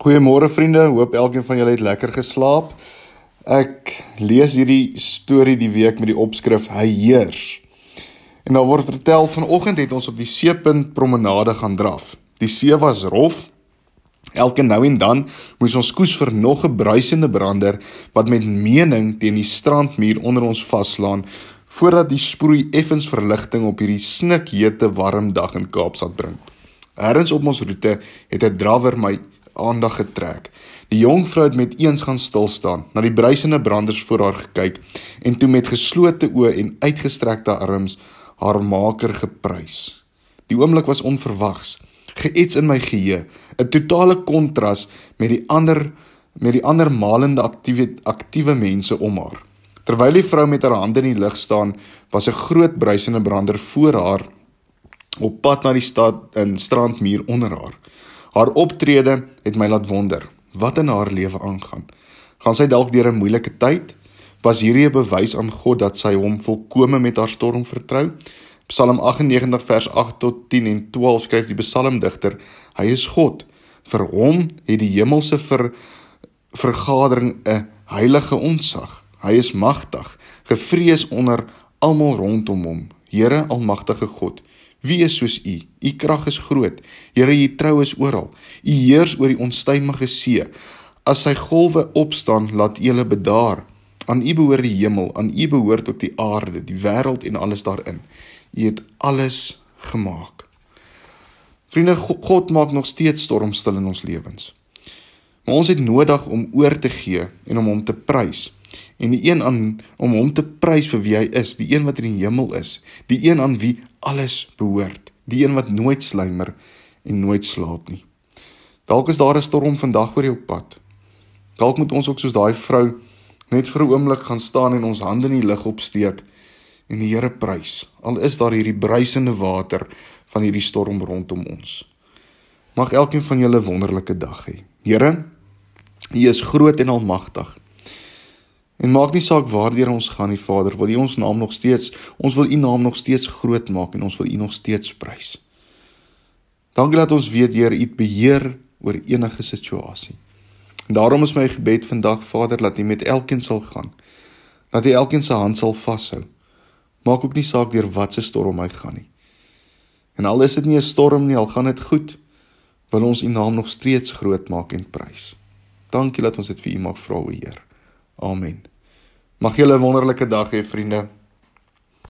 Goeiemôre vriende, hoop elkeen van julle het lekker geslaap. Ek lees hierdie storie die week met die opskrif Hy heers. En daar word vertel vanoggend het ons op die seepunt promenade gaan draf. Die see was rof. Elke nou en dan moes ons koes vir nog 'n bruisende brander wat met mening teen die strandmuur onder ons vaslaan voordat die sproei effens verligting op hierdie snikhete warm dag in Kaapstad bring. Herrens op ons roete het 'n drawer my aandag getrek. Die jong vrou het met eens gaan stil staan, na die bruisende branders voor haar gekyk en toe met geslote oë en uitgestrekte arms haar maker geprys. Die oomblik was onverwags, geets in my geheue, 'n totale kontras met die ander met die ander malende aktiewe aktiewe mense om haar. Terwyl die vrou met haar hande in die lug staan, was 'n groot bruisende brander voor haar op pad na die stad in strandmuur onder haar. Haar optrede het my laat wonder wat in haar lewe aangaan. Gaan sy dalk deur 'n moeilike tyd? Was hierdie 'n bewys aan God dat sy hom volkome met haar storm vertrou? Psalm 98 vers 8 tot 10 en 12 skryf die psalmdigter: Hy is God. Vir hom het die hemelse ver, vergadering 'n heilige onsag. Hy is magtig, gevrees onder almal rondom hom. Here almagtige God, Wie is soos U? U krag is groot. Here, U trou is oral. U heers oor die onstuimige see. As sy golwe opstaan, laat U hulle bedaar. Aan U behoort die hemel, aan U behoort ook die aarde, die wêreld en alles daarin. U het alles gemaak. Vriende, God maak nog steeds stormstil in ons lewens. Maar ons het nodig om oor te gee en om hom te prys en die een aan om hom te prys vir wie hy is, die een wat in die hemel is, die een aan wie alles behoort, die een wat nooit sluimer en nooit slaap nie. Dalk is daar 'n storm vandag oor jou pad. Dalk moet ons ook soos daai vrou net vir 'n oomblik gaan staan en ons hande in die lug opsteek en die Here prys. Al is daar hierdie bruisende water van hierdie storm rondom ons. Mag elkeen van julle wonderlike dag hê. Here, U is groot en almagtig. En maak nie saak waardeur ons gaan nie, Vader, wil U ons naam nog steeds, ons wil U naam nog steeds groot maak en ons wil U nog steeds prys. Dankie dat ons weet Heer, U beheer oor enige situasie. En daarom is my gebed vandag, Vader, dat U met elkeen sal gaan. Dat U elkeen se hand sal vashou. Maak ook nie saak deur watse storm hy gaan nie. En al is dit nie 'n storm nie, al gaan dit goed, wil ons U naam nog steeds groot maak en prys. Dankie dat ons dit vir U mag vra, o Heer. Amen. Mag julle 'n wonderlike dag hê, vriende.